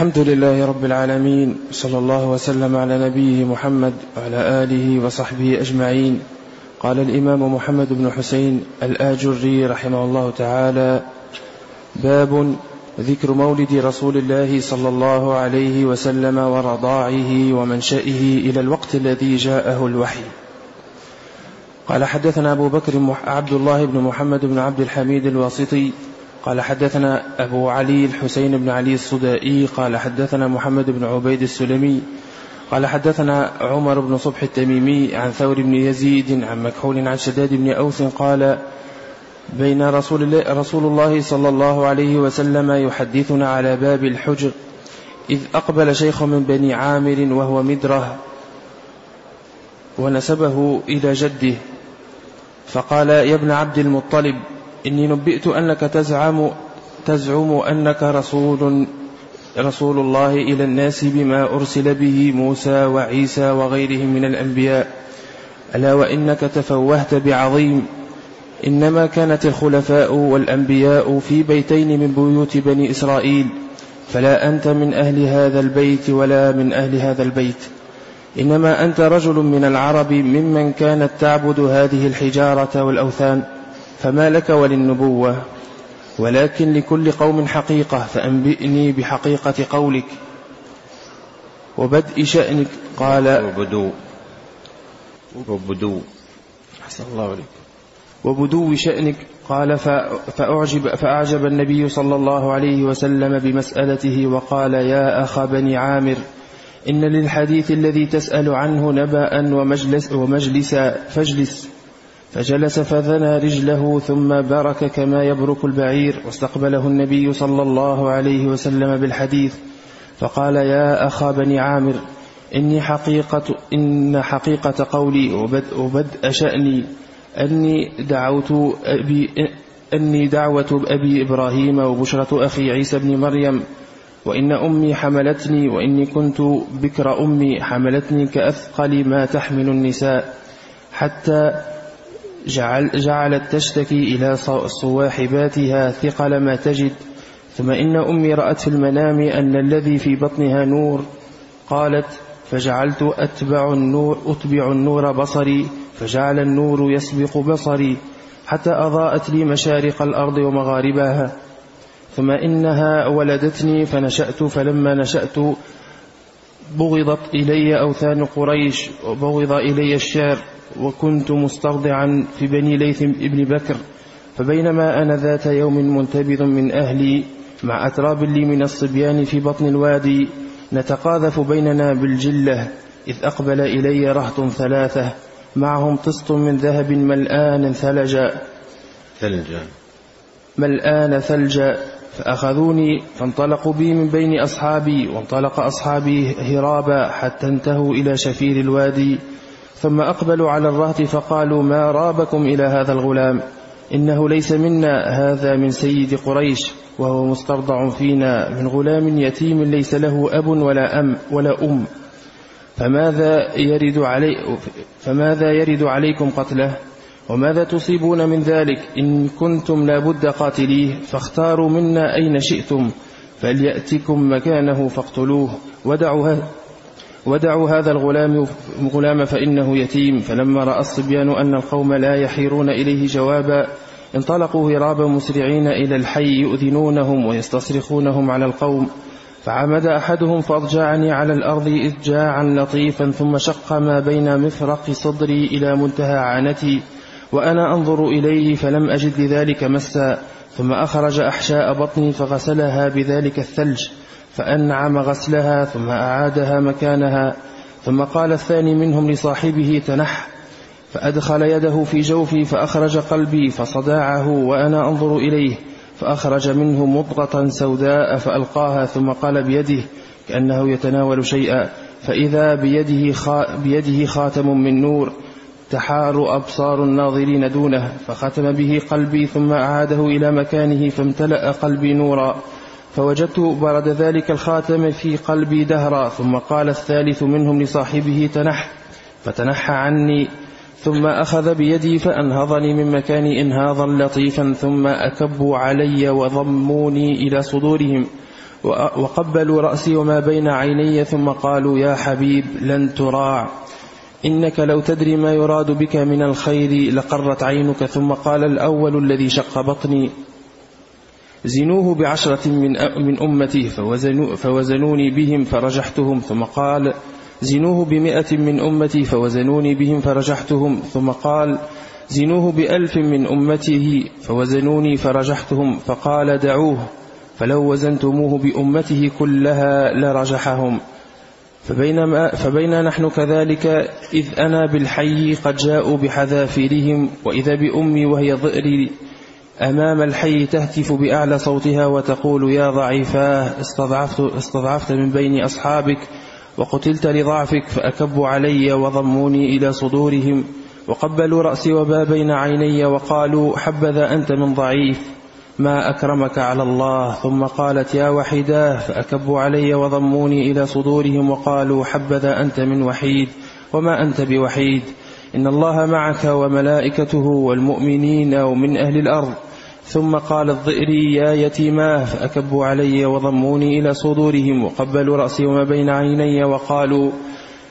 الحمد لله رب العالمين صلى الله وسلم على نبيه محمد وعلى آله وصحبه أجمعين. قال الإمام محمد بن حسين الآجري رحمه الله تعالى باب ذكر مولد رسول الله صلى الله عليه وسلم ورضاعه ومنشئه إلى الوقت الذي جاءه الوحي. قال حدثنا أبو بكر عبد الله بن محمد بن عبد الحميد الواسطي قال حدثنا أبو علي الحسين بن علي الصدائي قال حدثنا محمد بن عبيد السلمي قال حدثنا عمر بن صبح التميمي عن ثور بن يزيد عن مكحول عن شداد بن أوس قال بين رسول الله, رسول الله صلى الله عليه وسلم يحدثنا على باب الحجر إذ أقبل شيخ من بني عامر وهو مدرة ونسبه إلى جده فقال يا ابن عبد المطلب إني نبئت أنك تزعم تزعم أنك رسول رسول الله إلى الناس بما أرسل به موسى وعيسى وغيرهم من الأنبياء. ألا وإنك تفوهت بعظيم. إنما كانت الخلفاء والأنبياء في بيتين من بيوت بني إسرائيل. فلا أنت من أهل هذا البيت ولا من أهل هذا البيت. إنما أنت رجل من العرب ممن كانت تعبد هذه الحجارة والأوثان. فما لك وللنبوة ولكن لكل قوم حقيقة فأنبئني بحقيقة قولك. وبدء شأنك قال. وبدو وبدو أحسن الله عليك. وبدو شأنك قال. فأعجب, فأعجب النبي صلى الله عليه وسلم بمسألته وقال يا أخ بني عامر إن للحديث الذي تسأل عنه نبأ ومجلس ومجلسا فاجلس. فجلس فثنى رجله ثم برك كما يبرك البعير واستقبله النبي صلى الله عليه وسلم بالحديث فقال يا أخا بني عامر إني حقيقة إن حقيقة قولي وبدء, شأني أني دعوت أبي أني دعوة أبي إبراهيم وبشرة أخي عيسى بن مريم وإن أمي حملتني وإني كنت بكر أمي حملتني كأثقل ما تحمل النساء حتى جعل جعلت تشتكي إلى صواحباتها ثقل ما تجد. ثم إن أمي رأت في المنام أن الذي في بطنها نور. قالت فجعلت أتبع النور أتبع النور بصري فجعل النور يسبق بصري حتى أضاءت لي مشارق الأرض ومغاربها. ثم إنها ولدتني فنشأت فلما نشأت بغضت إلي أوثان قريش وبغض إلي الشار وكنت مسترضعا في بني ليث ابن بكر فبينما أنا ذات يوم منتبذ من أهلي مع أتراب لي من الصبيان في بطن الوادي نتقاذف بيننا بالجلة إذ أقبل إلي رهط ثلاثة معهم طست من ذهب ملآن ثلجا. ثلجا. ملآن ثلجا فأخذوني فانطلقوا بي من بين أصحابي وانطلق أصحابي هرابا حتى انتهوا إلى شفير الوادي. ثم أقبلوا على الرهط فقالوا ما رابكم إلى هذا الغلام؟ إنه ليس منا هذا من سيد قريش وهو مسترضع فينا من غلام يتيم ليس له أب ولا أم ولا أم. فماذا يرد علي فماذا يرد عليكم قتله؟ وماذا تصيبون من ذلك؟ إن كنتم لابد قاتليه فاختاروا منا أين شئتم فليأتكم مكانه فاقتلوه. ودعوا ودعوا هذا الغلام غلام فإنه يتيم. فلما رأى الصبيان أن القوم لا يحيرون إليه جوابا انطلقوا هرابا مسرعين إلى الحي يؤذنونهم ويستصرخونهم على القوم. فعمد أحدهم فأضجعني على الأرض إضجاعا لطيفا ثم شق ما بين مفرق صدري إلى منتهى عانتي. وأنا أنظر إليه فلم أجد لذلك مسا. ثم أخرج أحشاء بطني فغسلها بذلك الثلج. فأنعم غسلها ثم أعادها مكانها ثم قال الثاني منهم لصاحبه تنح. فأدخل يده في جوفي فأخرج قلبي فصداعه وأنا أنظر إليه فأخرج منه مضغة سوداء فألقاها ثم قال بيده كأنه يتناول شيئا. فإذا بيده, خا بيده خاتم من نور تحار أبصار الناظرين دونه. فختم به قلبي ثم أعاده إلى مكانه فامتلأ قلبي نورا. فوجدت برد ذلك الخاتم في قلبي دهرا ثم قال الثالث منهم لصاحبه تنح فتنحى عني ثم أخذ بيدي فأنهضني من مكاني إنهاضا لطيفا ثم أكبوا علي وضموني إلى صدورهم وقبلوا رأسي وما بين عيني ثم قالوا يا حبيب لن تراع إنك لو تدري ما يراد بك من الخير لقرت عينك ثم قال الأول الذي شق بطني زنوه بعشرة من من أمتي فوزنوني بهم فرجحتهم ثم قال زنوه بمئة من أمتي فوزنوني بهم فرجحتهم ثم قال زنوه بألف من أمته فوزنوني فرجحتهم فقال دعوه فلو وزنتموه بأمته كلها لرجحهم. فبينما فبينا نحن كذلك إذ أنا بالحي قد جاءوا بحذافيرهم وإذا بأمي وهي ضئري أمام الحي تهتف بأعلى صوتها وتقول يا ضعيفاه استضعفت, استضعفت من بين أصحابك وقتلت لضعفك فأكبوا علي وضموني إلى صدورهم وقبلوا رأسي وما بين عيني وقالوا حبذا أنت من ضعيف ما أكرمك على الله؟ ثم قالت يا وحيداه فأكبوا علي وضموني إلى صدورهم وقالوا حبذا أنت من وحيد وما أنت بوحيد؟ إن الله معك وملائكته والمؤمنين ومن أهل الأرض. ثم قال الضئري يا يتيماه فأكبوا علي وضموني إلى صدورهم وقبلوا رأسي وما بين عيني وقالوا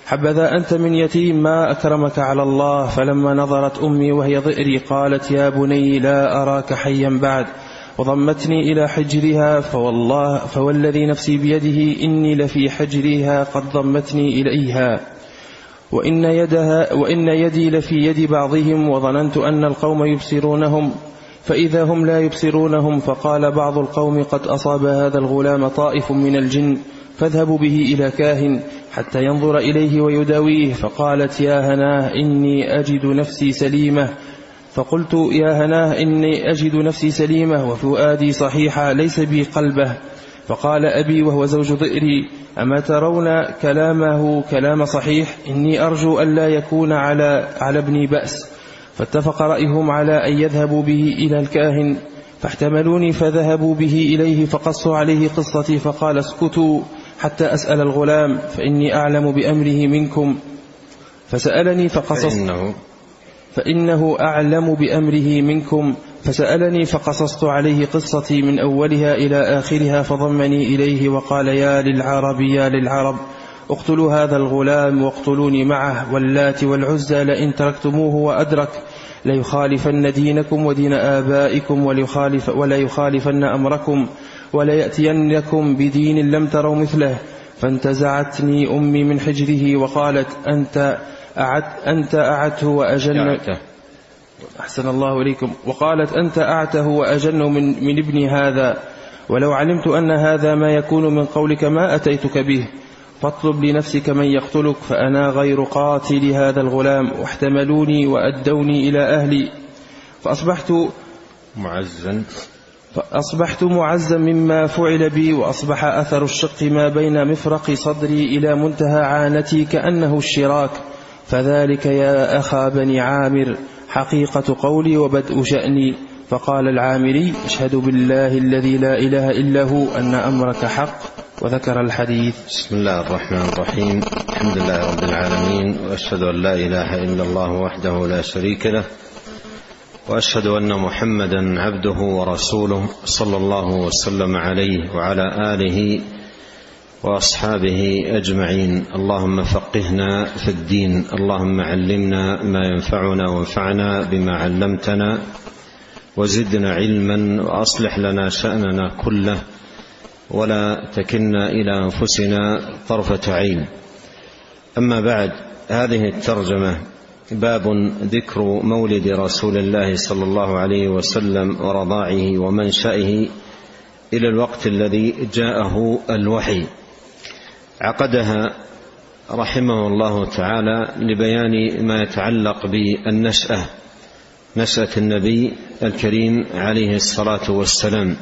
حبذا أنت من يتيم ما أكرمك على الله؟ فلما نظرت أمي وهي ضئري قالت يا بني لا أراك حيا بعد وضمتني إلى حجرها فوالله فوالذي نفسي بيده إني لفي حجرها قد ضمتني إليها وإن, يدها وإن يدي لفي يد بعضهم وظننت أن القوم يبصرونهم فإذا هم لا يبصرونهم فقال بعض القوم قد أصاب هذا الغلام طائف من الجن فاذهبوا به إلى كاهن حتى ينظر إليه ويداويه فقالت يا هناه إني أجد نفسي سليمة. فقلت يا هناه إني أجد نفسي سليمة وفؤادي صحيحة ليس بي قلبه. فقال أبي وهو زوج ضئري أما ترون كلامه كلام صحيح؟ إني أرجو ألا يكون على على ابني بأس. فاتفق رأيهم على أن يذهبوا به إلى الكاهن فاحتملوني فذهبوا به إليه فقصوا عليه قصتي فقال اسكتوا حتى أسأل الغلام فإني أعلم بأمره منكم. فسألني فقصصت فإنه فإنه أعلم بأمره منكم فسألني فقصصت عليه قصتي من أولها إلى آخرها فضمني إليه وقال يا للعرب يا للعرب. اقتلوا هذا الغلام واقتلوني معه واللات والعزى لئن تركتموه وأدرك ليخالفن دينكم ودين آبائكم وليخالف ولا يخالفن أمركم وليأتينكم بدين لم تروا مثله. فانتزعتني أمي من حجره وقالت أنت أعد أنت أعته وأجن أحسن الله إليكم. وقالت أنت أعته وأجن من, من ابني هذا. ولو علمت أن هذا ما يكون من قولك ما أتيتك به. فاطلب لنفسك من يقتلك فأنا غير قاتل هذا الغلام. واحتملوني وأدوني إلى أهلي. فأصبحت معزا. فأصبحت معزا مما فعل بي وأصبح أثر الشق ما بين مفرق صدري إلى منتهى عانتي كأنه الشراك. فذلك يا أخا بني عامر حقيقة قولي وبدء شأني. فقال العامري أشهد بالله الذي لا إله إلا هو أن أمرك حق. وذكر الحديث. بسم الله الرحمن الرحيم. الحمد لله رب العالمين وأشهد أن لا إله إلا الله وحده لا شريك له وأشهد أن محمدا عبده ورسوله صلى الله وسلم عليه وعلى آله وأصحابه أجمعين. اللهم فقهنا في الدين اللهم علمنا ما ينفعنا وانفعنا بما علمتنا وزدنا علما وأصلح لنا شأننا كله ولا تكلنا إلى أنفسنا طرفة عين. أما بعد هذه الترجمة باب ذكر مولد رسول الله صلى الله عليه وسلم ورضاعه ومنشأه إلى الوقت الذي جاءه الوحي. عقدها رحمه الله تعالى لبيان ما يتعلق بالنشأة نشأة النبي الكريم عليه الصلاة والسلام.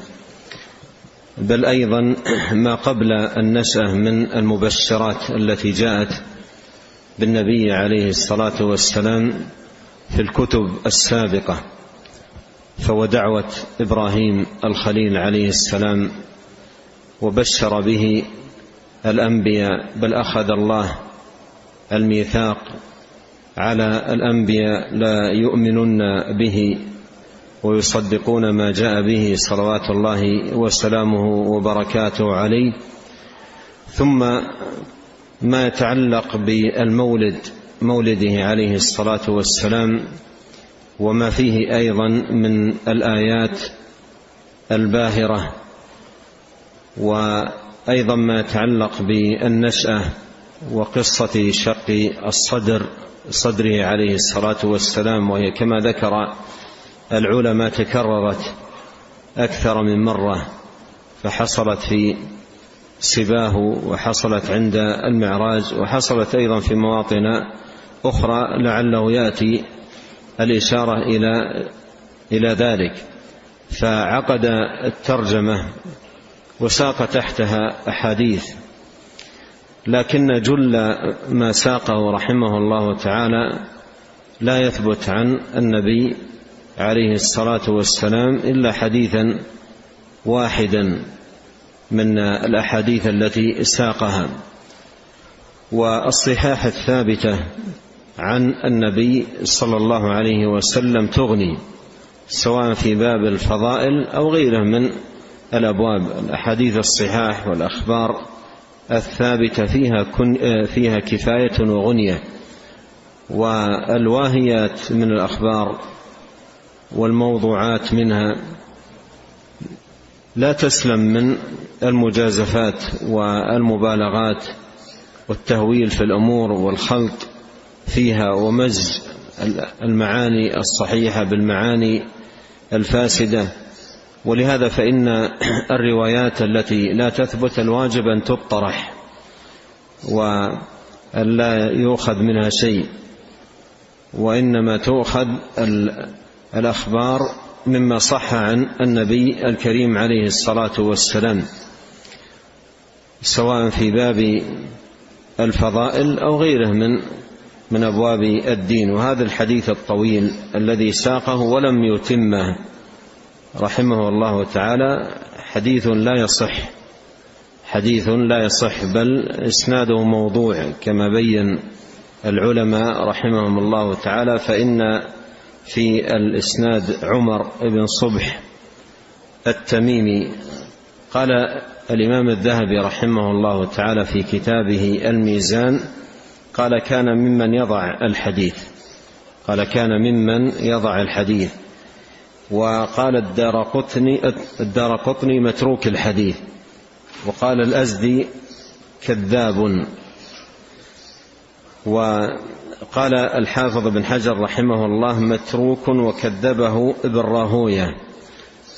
بل أيضا ما قبل النشأة من المبشرات التي جاءت بالنبي عليه الصلاة والسلام في الكتب السابقة فهو دعوة إبراهيم الخليل عليه السلام وبشر به الأنبياء بل أخذ الله الميثاق على الأنبياء لا يؤمنن به. ويصدقون ما جاء به صلوات الله وسلامه وبركاته عليه. ثم ما يتعلق بالمولد مولده عليه الصلاة والسلام وما فيه أيضا من الآيات الباهرة وأيضا ما يتعلق بالنشأة وقصة شق الصدر صدره عليه الصلاة والسلام وهي كما ذكر العلماء تكررت أكثر من مرة فحصلت في سباه وحصلت عند المعراج وحصلت أيضا في مواطن أخرى لعله يأتي الإشارة إلى إلى ذلك. فعقد الترجمة وساق تحتها أحاديث لكن جل ما ساقه رحمه الله تعالى لا يثبت عن النبي عليه الصلاة والسلام إلا حديثا واحدا من الأحاديث التي ساقها. والصحاح الثابته عن النبي صلى الله عليه وسلم تغني سواء في باب الفضائل أو غيره من الأبواب. الأحاديث الصحاح والأخبار الثابتة فيها كن فيها كفاية وغنية. والواهيات من الأخبار والموضوعات منها لا تسلم من المجازفات والمبالغات والتهويل في الأمور والخلط فيها ومزج المعاني الصحيحة بالمعاني الفاسدة. ولهذا فإن الروايات التي لا تثبت الواجب أن تطرح وأن لا يؤخذ منها شيء وإنما تؤخذ الأخبار مما صح عن النبي الكريم عليه الصلاة والسلام سواء في باب الفضائل أو غيره من من أبواب الدين. وهذا الحديث الطويل الذي ساقه ولم يتمه رحمه الله تعالى حديث لا يصح حديث لا يصح بل إسناده موضوع كما بين العلماء رحمهم الله تعالى فإن في الإسناد عمر بن صبح التميمي. قال الإمام الذهبي رحمه الله تعالى في كتابه الميزان قال كان ممن يضع الحديث. قال كان ممن يضع الحديث. وقال الدار قطني الدار قطني متروك الحديث. وقال الأزدي كذاب. وقال الحافظ بن حجر رحمه الله متروك وكذبه ابن راهوية.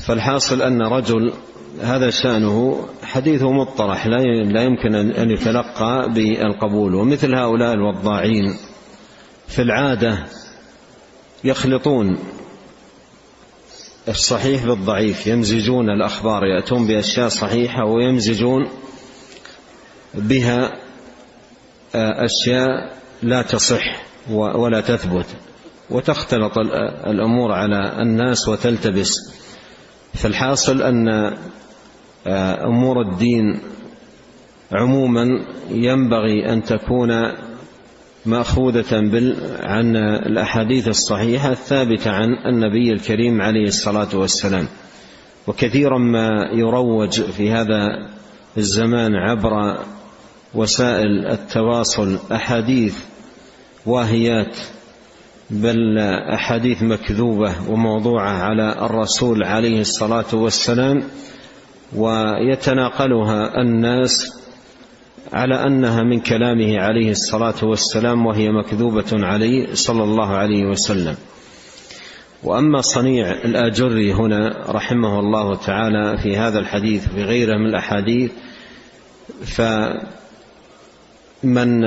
فالحاصل أن رجل هذا شأنه حديثه مطرح لا يمكن أن يتلقى بالقبول. ومثل هؤلاء الوضاعين في العادة يخلطون الصحيح بالضعيف يمزجون الأخبار يأتون بأشياء صحيحة ويمزجون بها آه، أشياء لا تصح ولا تثبت. وتختلط الأمور على الناس وتلتبس. فالحاصل أن آه، أمور الدين عموما ينبغي أن تكون مأخوذة عن الأحاديث الصحيحة الثابتة عن النبي الكريم عليه الصلاة والسلام. وكثيرا ما يروج في هذا الزمان عبر وسائل التواصل أحاديث واهيات بل أحاديث مكذوبة وموضوعة على الرسول عليه الصلاة والسلام ويتناقلها الناس على أنها من كلامه عليه الصلاة والسلام وهي مكذوبة عليه صلى الله عليه وسلم. وأما صنيع الآجري هنا رحمه الله تعالى في هذا الحديث وفي غيره من الأحاديث فمن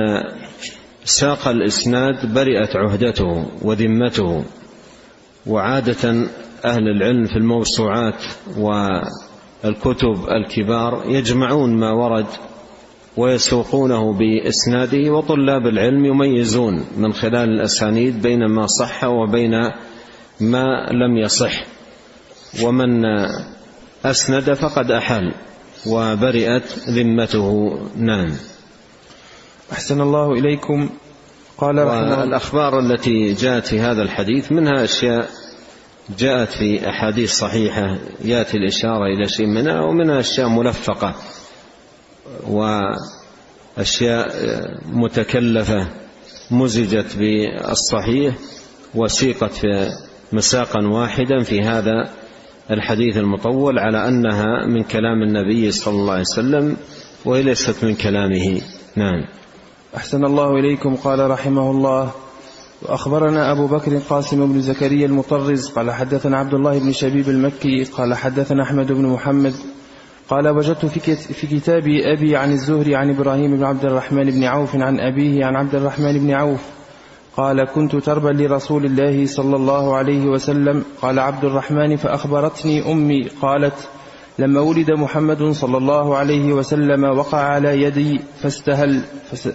ساق الإسناد برئت عهدته وذمته وعادة أهل العلم في الموسوعات والكتب الكبار يجمعون ما ورد ويسوقونه بإسناده وطلاب العلم يميزون من خلال الأسانيد بين ما صح وبين ما لم يصح. ومن أسند فقد احال وبرئت ذمته نعم أحسن الله إليكم. قال رحمه الاخبار التي جاءت في هذا الحديث منها أشياء جاءت في أحاديث صحيحة يأتي الإشارة إلى شيء منها ومنها أشياء ملفقة وأشياء متكلفة مزجت بالصحيح وسيقت في مساقا واحدا في هذا الحديث المطول على أنها من كلام النبي صلى الله عليه وسلم وهي ليست من كلامه. نعم. أحسن الله إليكم قال رحمه الله. وأخبرنا أبو بكر قاسم بن زكريا المطرز قال حدثنا عبد الله بن شبيب المكي قال حدثنا أحمد بن محمد. قال وجدت في كتاب أبي عن الزهري عن إبراهيم بن عبد الرحمن بن عوف عن أبيه عن عبد الرحمن بن عوف. قال كنت تربا لرسول الله صلى الله عليه وسلم. قال عبد الرحمن فأخبرتني أمي قالت لما ولد محمد صلى الله عليه وسلم وقع على يدي فاستهل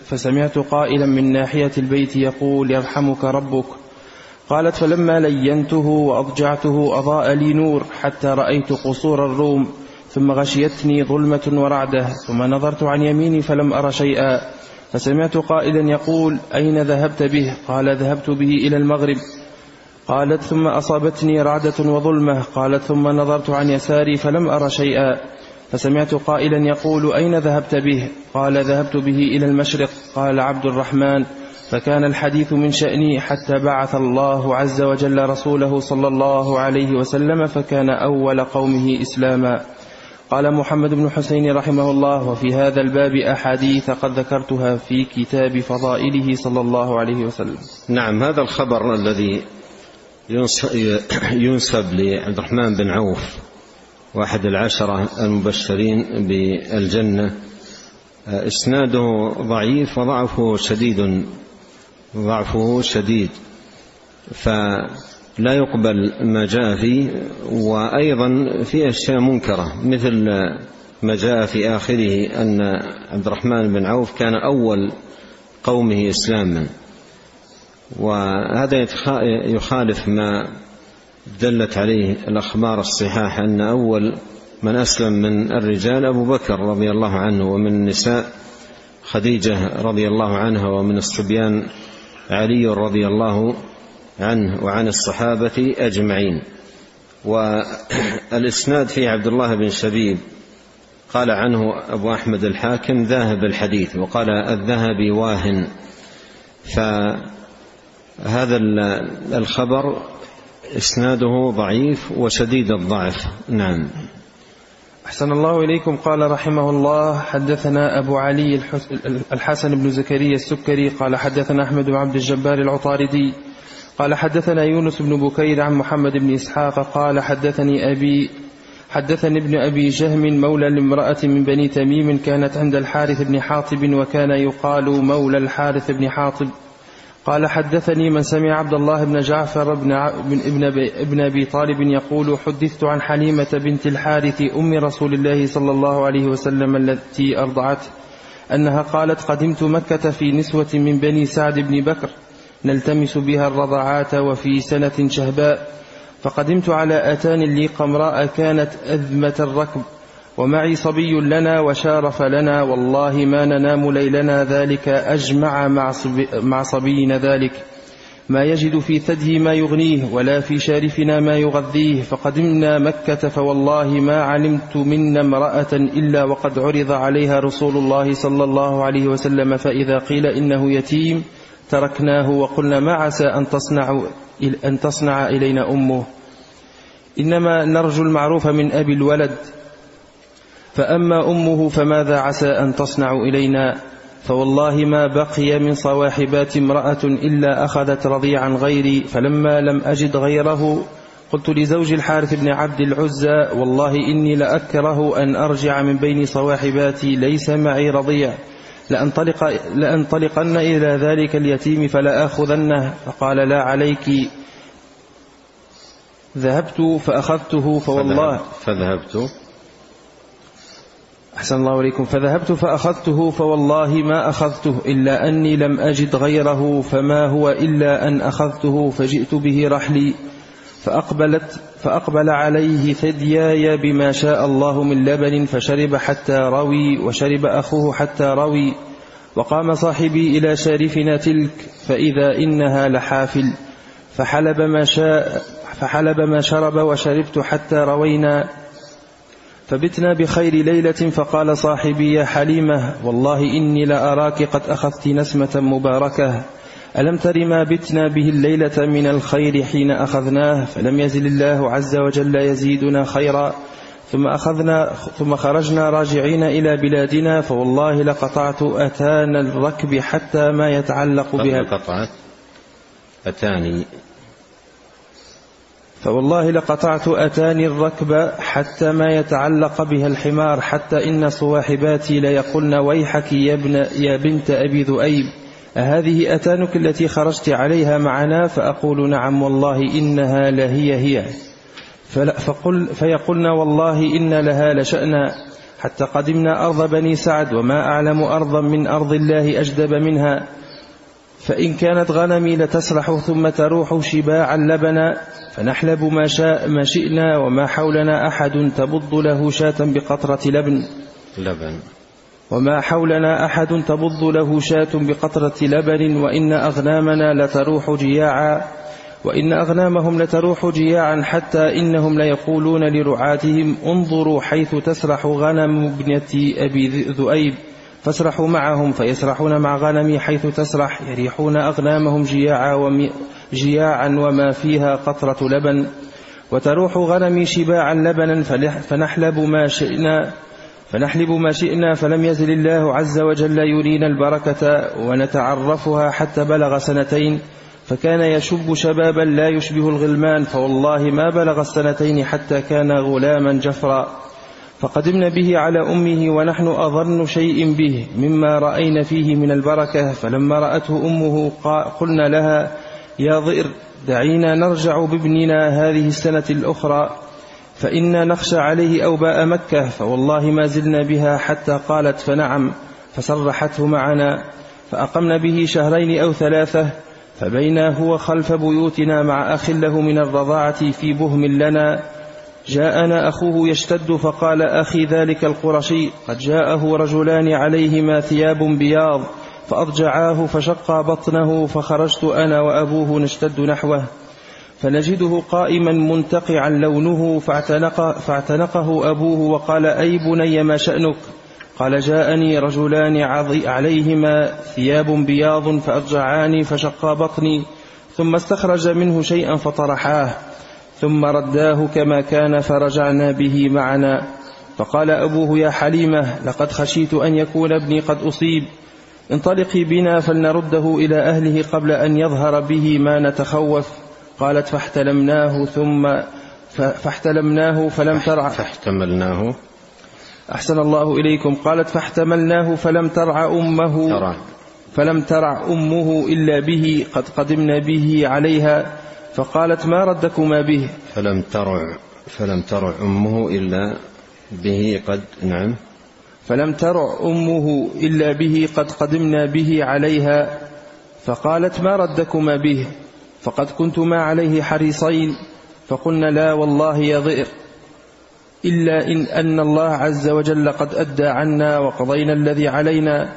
فسمعت قائلا من ناحية البيت يقول يرحمك ربك. قالت فلما لينته وأضجعته أضاء لي نور حتى رأيت قصور الروم ثم غشيتني ظلمة ورعدة ثم نظرت عن يميني فلم أر شيئا. فسمعت قائلا يقول أين ذهبت به؟ قال ذهبت به إلى المغرب. قالت ثم أصابتني رعدة وظلمة. قالت ثم نظرت عن يساري فلم أر شيئا. فسمعت قائلا يقول أين ذهبت به؟ قال ذهبت به إلى المشرق. قال عبد الرحمن فكان الحديث من شأني حتى بعث الله عز وجل رسوله صلى الله عليه وسلم فكان أول قومه إسلاما. قال محمد بن حسين رحمه الله وفي هذا الباب أحاديث قد ذكرتها في كتاب فضائله صلى الله عليه وسلم. نعم هذا الخبر الذي ينسب لعبد الرحمن بن عوف واحد العشرة المبشرين بالجنة. إسناده ضعيف وضعفه شديد ضعفه شديد فلا يقبل ما جاء فيه. وأيضا في أشياء منكرة مثل ما جاء في آخره أن عبد الرحمن بن عوف كان أول قومه إسلاما. وهذا يخالف ما دلت عليه الأخبار الصحاح أن أول من أسلم من الرجال أبو بكر رضي الله عنه ومن النساء خديجة رضي الله عنها ومن الصبيان علي رضي الله عنه وعن الصحابة أجمعين. والإسناد في عبد الله بن شبيب قال عنه أبو أحمد الحاكم ذاهب الحديث وقال الذهبي واهن. ف هذا الخبر إسناده ضعيف وشديد الضعف. نعم. أحسن الله إليكم. قال رحمه الله حدثنا أبو علي الحسن بن زكريا السكري قال حدثنا أحمد بن عبد الجبار العطاردي قال حدثنا يونس بن بكير عن محمد بن إسحاق قال حدثني أبي حدثني ابن أبي جهم مولى لامرأة من بني تميم كانت عند الحارث بن حاطب وكان يقال مولى الحارث بن حاطب. قال حدثني من سمع عبد الله بن جعفر بن, ابن, ابن أبي طالب يقول حدثت عن حليمة بنت الحارث أم رسول الله صلى الله عليه وسلم التي أرضعته أنها قالت قدمت مكة في نسوة من بني سعد بن بكر نلتمس بها الرضعات وفي سنة شهباء فقدمت على أتان لي قمراء كانت أذمة الركب ومعي صبي لنا وشارف لنا والله ما ننام ليلنا ذلك أجمع مع صبينا ذلك. ما يجد في ثديه ما يغنيه ولا في شارفنا ما يغذيه. فقدمنا مكة فوالله ما علمت منا امرأة إلا وقد عرض عليها رسول الله صلى الله عليه وسلم فإذا قيل إنه يتيم تركناه وقلنا ما عسى أن تصنع, أن تصنع إلينا أمه. إنما نرجو المعروف من أبي الولد فأما أمه فماذا عسى أن تصنع إلينا؟ فوالله ما بقي من صواحبات امرأة إلا أخذت رضيعا غيري فلما لم أجد غيره قلت لزوج الحارث بن عبد العزى والله إني لأكره أن أرجع من بين صواحباتي ليس معي رضيع. لأنطلق لأنطلقن إلى ذلك اليتيم فلا آخذنه فقال لا عليك. ذهبت فأخذته فوالله فذهبت. أحسن الله إليكم. فذهبت فأخذته فوالله ما أخذته إلا أني لم أجد غيره فما هو إلا أن أخذته فجئت به رحلي فأقبلت فأقبل عليه ثدياي بما شاء الله من لبن فشرب حتى روي وشرب أخوه حتى روي وقام صاحبي إلى شارفنا تلك فإذا إنها لحافل فحلب ما شاء فحلب ما شرب وشربت حتى روينا فبتنا بخير ليلة فقال صاحبي يا حليمة والله إني لأراك قد أخذت نسمة مباركة. ألم تر ما بتنا به الليلة من الخير حين أخذناه؟ فلم يزل الله عز وجل يزيدنا خيرا. ثم أخذنا ثم خرجنا راجعين إلى بلادنا فوالله لقطعت أتان الركب حتى ما يتعلق بها. قطعت أتاني فوالله لقطعت أتاني الركب حتى ما يتعلق بها الحمار حتى إن صواحباتي ليقولن ويحك يا, ابن يا بنت أبي ذؤيب. أهذه أتانك التي خرجت عليها معنا؟ فأقول نعم والله إنها لهي هي. فقل فيقولن والله إن لها لشأنا حتى قدمنا أرض بني سعد وما أعلم أرضا من أرض الله أجدب منها. فإن كانت غنمي لتسرح ثم تروح شباعا لبنا فنحلب ما, شاء ما شئنا وما حولنا أحد تبض له شاة بقطرة لبن. لبن. وما حولنا أحد تبض له شاة بقطرة لبن وإن أغنامنا لتروح جياعا وإن أغنامهم لتروح جياعا حتى إنهم ليقولون لرعاتهم انظروا حيث تسرح غنم ابنة أبي ذؤيب. فاسرحوا معهم فيسرحون مع غنمي حيث تسرح يريحون أغنامهم جياعا, جياعا وما فيها قطرة لبن. وتروح غنمي شباعا لبنا فنحلب ما شئنا فنحلب ما شئنا فلم يزل الله عز وجل يرينا البركة ونتعرفها حتى بلغ سنتين. فكان يشب شبابا لا يشبه الغلمان فوالله ما بلغ السنتين حتى كان غلاما جفرا. فقدمنا به على أمه ونحن أظن شيء به مما رأينا فيه من البركة. فلما رأته أمه قلنا لها يا ضئر دعينا نرجع بابننا هذه السنة الأخرى فإنا نخشى عليه أوباء مكة. فوالله ما زلنا بها حتى قالت فنعم. فسرحته معنا. فأقمنا به شهرين أو ثلاثة فبينا هو خلف بيوتنا مع أخ له من الرضاعة في بهم لنا. جاءنا أخوه يشتد فقال أخي ذلك القرشي قد جاءه رجلان عليهما ثياب بياض فأضجعاه فشق بطنه فخرجت أنا وأبوه نشتد نحوه فنجده قائما منتقعا لونه فاعتنق فاعتنقه أبوه وقال أي بني ما شأنك؟ قال جاءني رجلان عليهما ثياب بياض فأضجعاني فشقا بطني ثم استخرج منه شيئا فطرحاه ثم رداه كما كان فرجعنا به معنا. فقال أبوه يا حليمة لقد خشيت أن يكون ابني قد أصيب. انطلقي بنا فلنرده إلى أهله قبل أن يظهر به ما نتخوف. قالت فاحتلمناه ثم فاحتلمناه فلم ترع فاحتملناه. أحسن الله إليكم. قالت فاحتملناه فلم ترع أمه. فلم ترع أمه إلا به قد قدمنا به عليها. فقالت ما ردكما به؟ فلم ترع فلم ترع أمه إلا به قد نعم. فلم ترع أمه إلا به قد قدمنا به عليها فقالت ما ردكما به؟ فقد كنتما عليه حريصين فقلنا لا والله يا ضئر إلا إن أن الله عز وجل قد أدى عنا وقضينا الذي علينا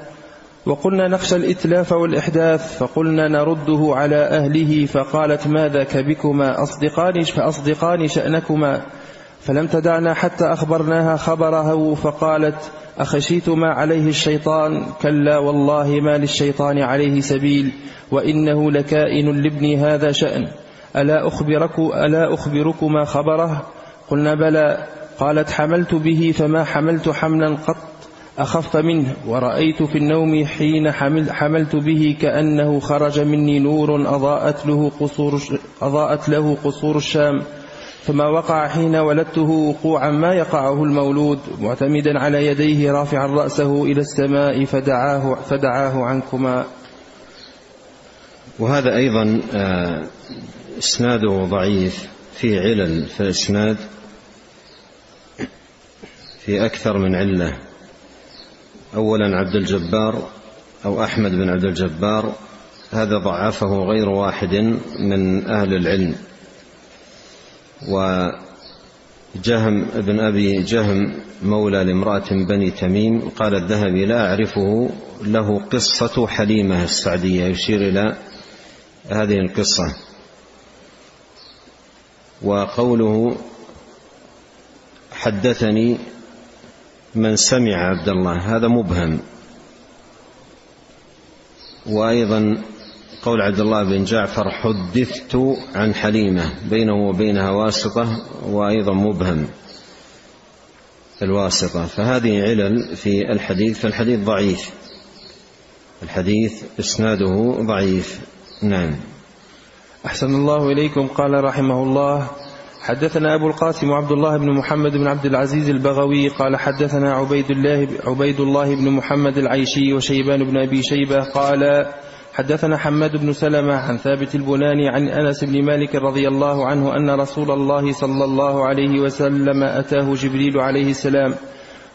وقلنا نخشى الإتلاف والإحداث فقلنا نرده على أهله فقالت ماذا كبكما؟ أصدقاني فأصدقاني شأنكما. فلم تدعنا حتى أخبرناها خبره فقالت أخشيت ما عليه الشيطان؟ كلا والله ما للشيطان عليه سبيل وإنه لكائن لابني هذا شأن. ألا, أخبرك ألا أخبركما خبره؟ قلنا بلى. قالت حملت به فما حملت حملا قط أخف منه ورأيت في النوم حين حمل حملت به كأنه خرج مني نور أضاءت له قصور, أضاءت له قصور الشام. فما وقع حين ولدته وقوعا ما يقعه المولود معتمدا على يديه رافعا رأسه إلى السماء فدعاه, فدعاه عنكما. وهذا أيضا آه، إسناده ضعيف في علل في الإسناد في أكثر من علة. أولا عبد الجبار أو أحمد بن عبد الجبار هذا ضعفه غير واحد من أهل العلم. وجهم بن أبي جهم مولى لامرأة بني تميم قال الذهبي لا أعرفه له قصة حليمة السعدية. يشير إلى هذه القصة. وقوله حدثني من سمع عبد الله هذا مبهم. وأيضا قول عبد الله بن جعفر حدثت عن حليمة بينه وبينها واسطة وأيضا مبهم الواسطة. فهذه علل في الحديث فالحديث ضعيف. الحديث إسناده ضعيف. نعم. أحسن الله إليكم قال رحمه الله حدثنا أبو القاسم عبد الله بن محمد بن عبد العزيز البغوي قال حدثنا عبيد الله عبيد الله بن محمد العيشي وشيبان بن أبي شيبة قال حدثنا حماد بن سلمة عن ثابت البناني عن أنس بن مالك رضي الله عنه أن رسول الله صلى الله عليه وسلم أتاه جبريل عليه السلام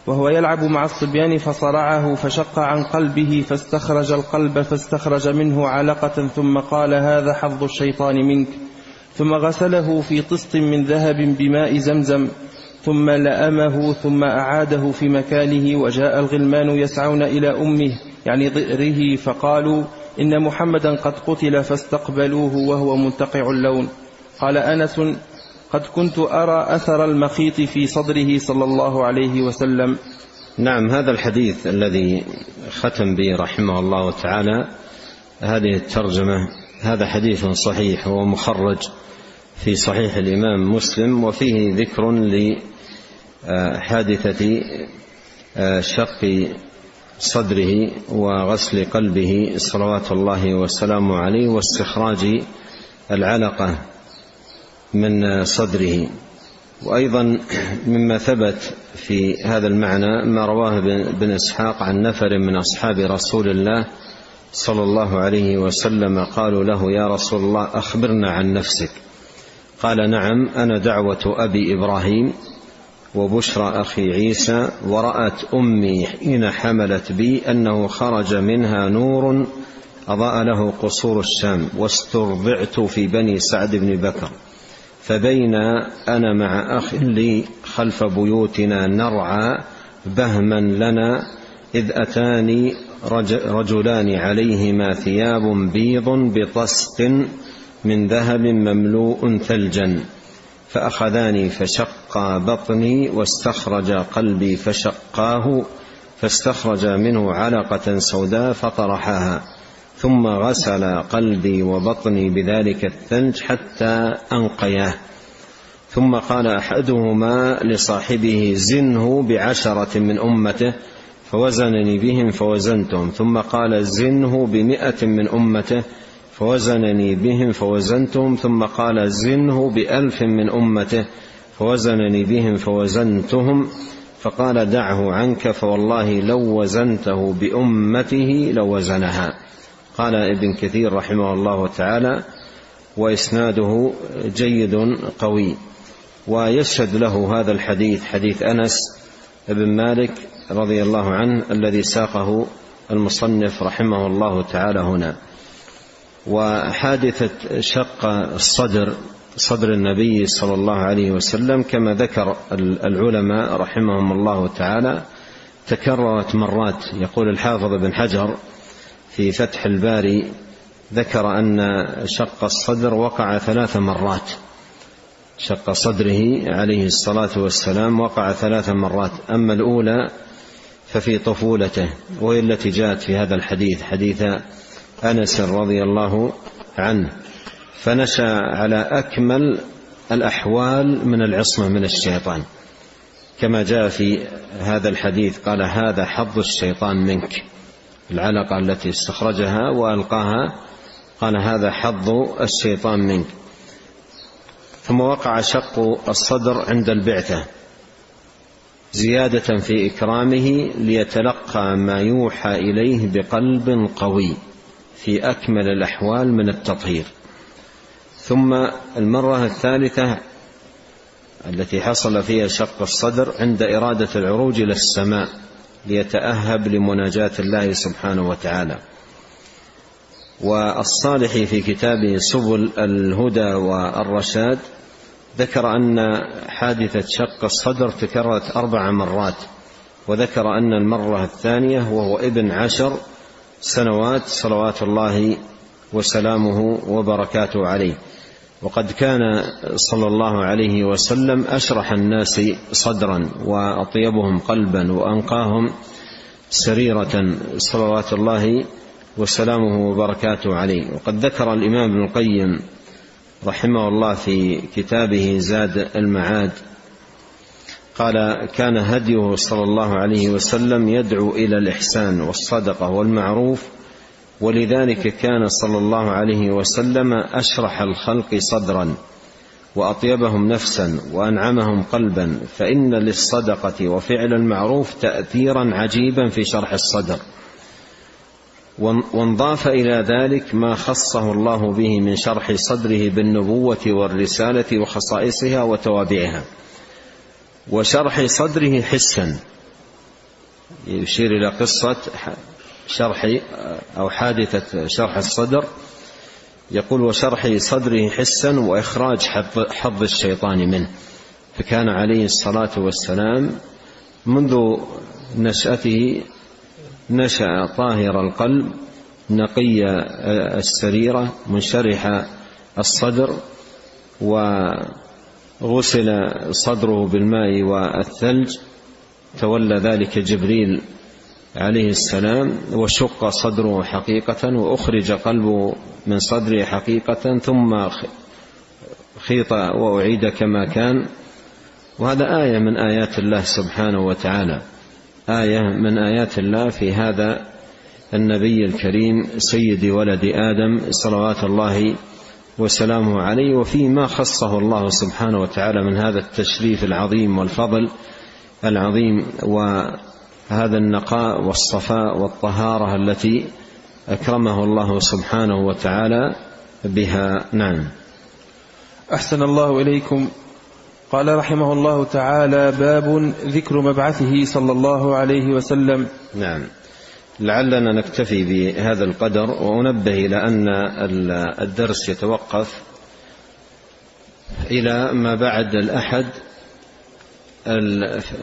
وهو يلعب مع الصبيان فصرعه فشق عن قلبه فاستخرج القلب فاستخرج منه علقة ثم قال هذا حظ الشيطان منك. ثم غسله في طست من ذهب بماء زمزم ثم لأمه ثم أعاده في مكانه وجاء الغلمان يسعون إلى أمه يعني ضئره فقالوا إن محمدا قد قتل فاستقبلوه وهو منتقع اللون. قال أنس قد كنت أرى أثر المخيط في صدره صلى الله عليه وسلم. نعم هذا الحديث الذي ختم به رحمه الله تعالى هذه الترجمة هذا حديث صحيح ومخرج. في صحيح الإمام مسلم وفيه ذكر لحادثة آه، شق صدره وغسل قلبه صلوات الله وسلامه عليه واستخراج العلقة من صدره. وأيضا مما ثبت في هذا المعنى ما رواه بن إسحاق عن نفر من أصحاب رسول الله صلى الله عليه وسلم قالوا له يا رسول الله أخبرنا عن نفسك. قال نعم أنا دعوة أبي إبراهيم وبشرى أخي عيسى ورأت أمي حين حملت بي أنه خرج منها نور أضاء له قصور الشام واسترضعت في بني سعد بن بكر. فبين أنا مع أخ لي خلف بيوتنا نرعى بهما لنا إذ أتاني رجلان عليهما ثياب بيض بطست من ذهب مملوء ثلجا فأخذاني فشقا بطني واستخرجا قلبي فشقاه فاستخرج منه علقة سوداء فطرحاها ثم غسل قلبي وبطني بذلك الثلج حتى أنقياه. ثم قال أحدهما لصاحبه زنه بعشرة من أمته فوزنني بهم فوزنتهم ثم قال زنه بمئة من أمته فوزنني بهم فوزنتهم ثم قال زنه بألف من أمته. فوزنني بهم فوزنتهم فقال دعه عنك فوالله لو وزنته بأمته لوزنها. قال ابن كثير رحمه الله تعالى وإسناده جيد قوي. ويشهد له هذا الحديث حديث أنس بن مالك رضي الله عنه الذي ساقه المصنف رحمه الله تعالى هنا. وحادثة شق الصدر صدر النبي صلى الله عليه وسلم كما ذكر العلماء رحمهم الله تعالى تكررت مرات. يقول الحافظ بن حجر في فتح الباري ذكر أن شق الصدر وقع ثلاث مرات. شق صدره عليه الصلاة والسلام وقع ثلاث مرات. أما الأولى ففي طفولته وهي التي جاءت في هذا الحديث حديث أنس رضي الله عنه فنشأ على أكمل الأحوال من العصمة من الشيطان. كما جاء في هذا الحديث قال هذا حظ الشيطان منك. العلقة التي استخرجها وألقاها قال هذا حظ الشيطان منك. ثم وقع شق الصدر عند البعثة زيادة في إكرامه ليتلقى ما يوحى إليه بقلب قوي. في أكمل الأحوال من التطهير. ثم المرة الثالثة التي حصل فيها شق الصدر عند إرادة العروج إلى السماء ليتأهب لمناجاة الله سبحانه وتعالى. والصالح في كتابه سبل الهدى والرشاد ذكر أن حادثة شق الصدر تكررت أربع مرات وذكر أن المرة الثانية وهو ابن عشر سنوات صلوات الله وسلامه وبركاته عليه. وقد كان صلى الله عليه وسلم أشرح الناس صدرا وأطيبهم قلبا وأنقاهم سريرة صلوات الله وسلامه وبركاته عليه. وقد ذكر الإمام ابن القيم رحمه الله في كتابه زاد المعاد قال كان هديه صلى الله عليه وسلم يدعو إلى الإحسان والصدقة والمعروف ولذلك كان صلى الله عليه وسلم أشرح الخلق صدرا وأطيبهم نفسا وأنعمهم قلبا فإن للصدقة وفعل المعروف تاثيرا عجيبا في شرح الصدر. وانضاف إلى ذلك ما خصه الله به من شرح صدره بالنبوة والرسالة وخصائصها وتوابعها. وشرح صدره حسا. يشير إلى قصة شرح أو حادثة شرح الصدر. يقول وشرح صدره حسا وإخراج حظ الشيطان منه. فكان عليه الصلاة والسلام منذ نشأته نشأ طاهر القلب نقي السريرة منشرح الصدر وغسل صدره بالماء والثلج تولى ذلك جبريل عليه السلام وشق صدره حقيقة وأخرج قلبه من صدره حقيقة ثم خيط وأعيد كما كان. وهذا آية من آيات الله سبحانه وتعالى. آية من آيات الله في هذا النبي الكريم سيد ولد آدم صلوات الله وسلامه عليه وفيما خصه الله سبحانه وتعالى من هذا التشريف العظيم والفضل العظيم وهذا النقاء والصفاء والطهارة التي أكرمه الله سبحانه وتعالى بها. نعم. أحسن الله إليكم. قال رحمه الله تعالى باب ذكر مبعثه صلى الله عليه وسلم. نعم. لعلنا نكتفي بهذا القدر وأنبه إلى أن الدرس يتوقف إلى ما بعد الأحد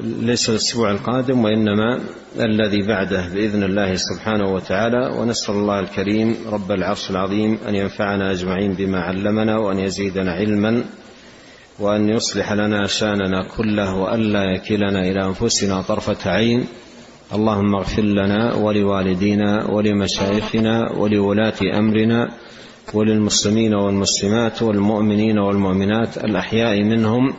ليس الأسبوع القادم وإنما الذي بعده بإذن الله سبحانه وتعالى. ونسأل الله الكريم رب العرش العظيم أن ينفعنا أجمعين بما علمنا وأن يزيدنا علما وأن يصلح لنا شأننا كله وألا يكلنا إلى أنفسنا طرفة عين. اللهم اغفر لنا ولوالدينا ولمشايخنا ولولاة أمرنا وللمسلمين والمسلمات والمؤمنين والمؤمنات الأحياء منهم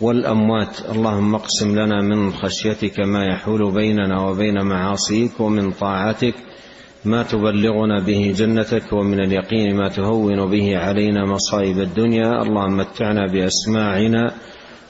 والأموات. اللهم اقسم لنا من خشيتك ما يحول بيننا وبين معاصيك ومن طاعتك ما تبلغنا به جنتك ومن اليقين ما تهون به علينا مصائب الدنيا. اللهم متعنا بأسماعنا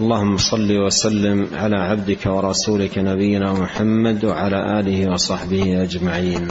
اللهم صل وسلم على عبدك ورسولك نبينا محمد وعلى آله وصحبه أجمعين.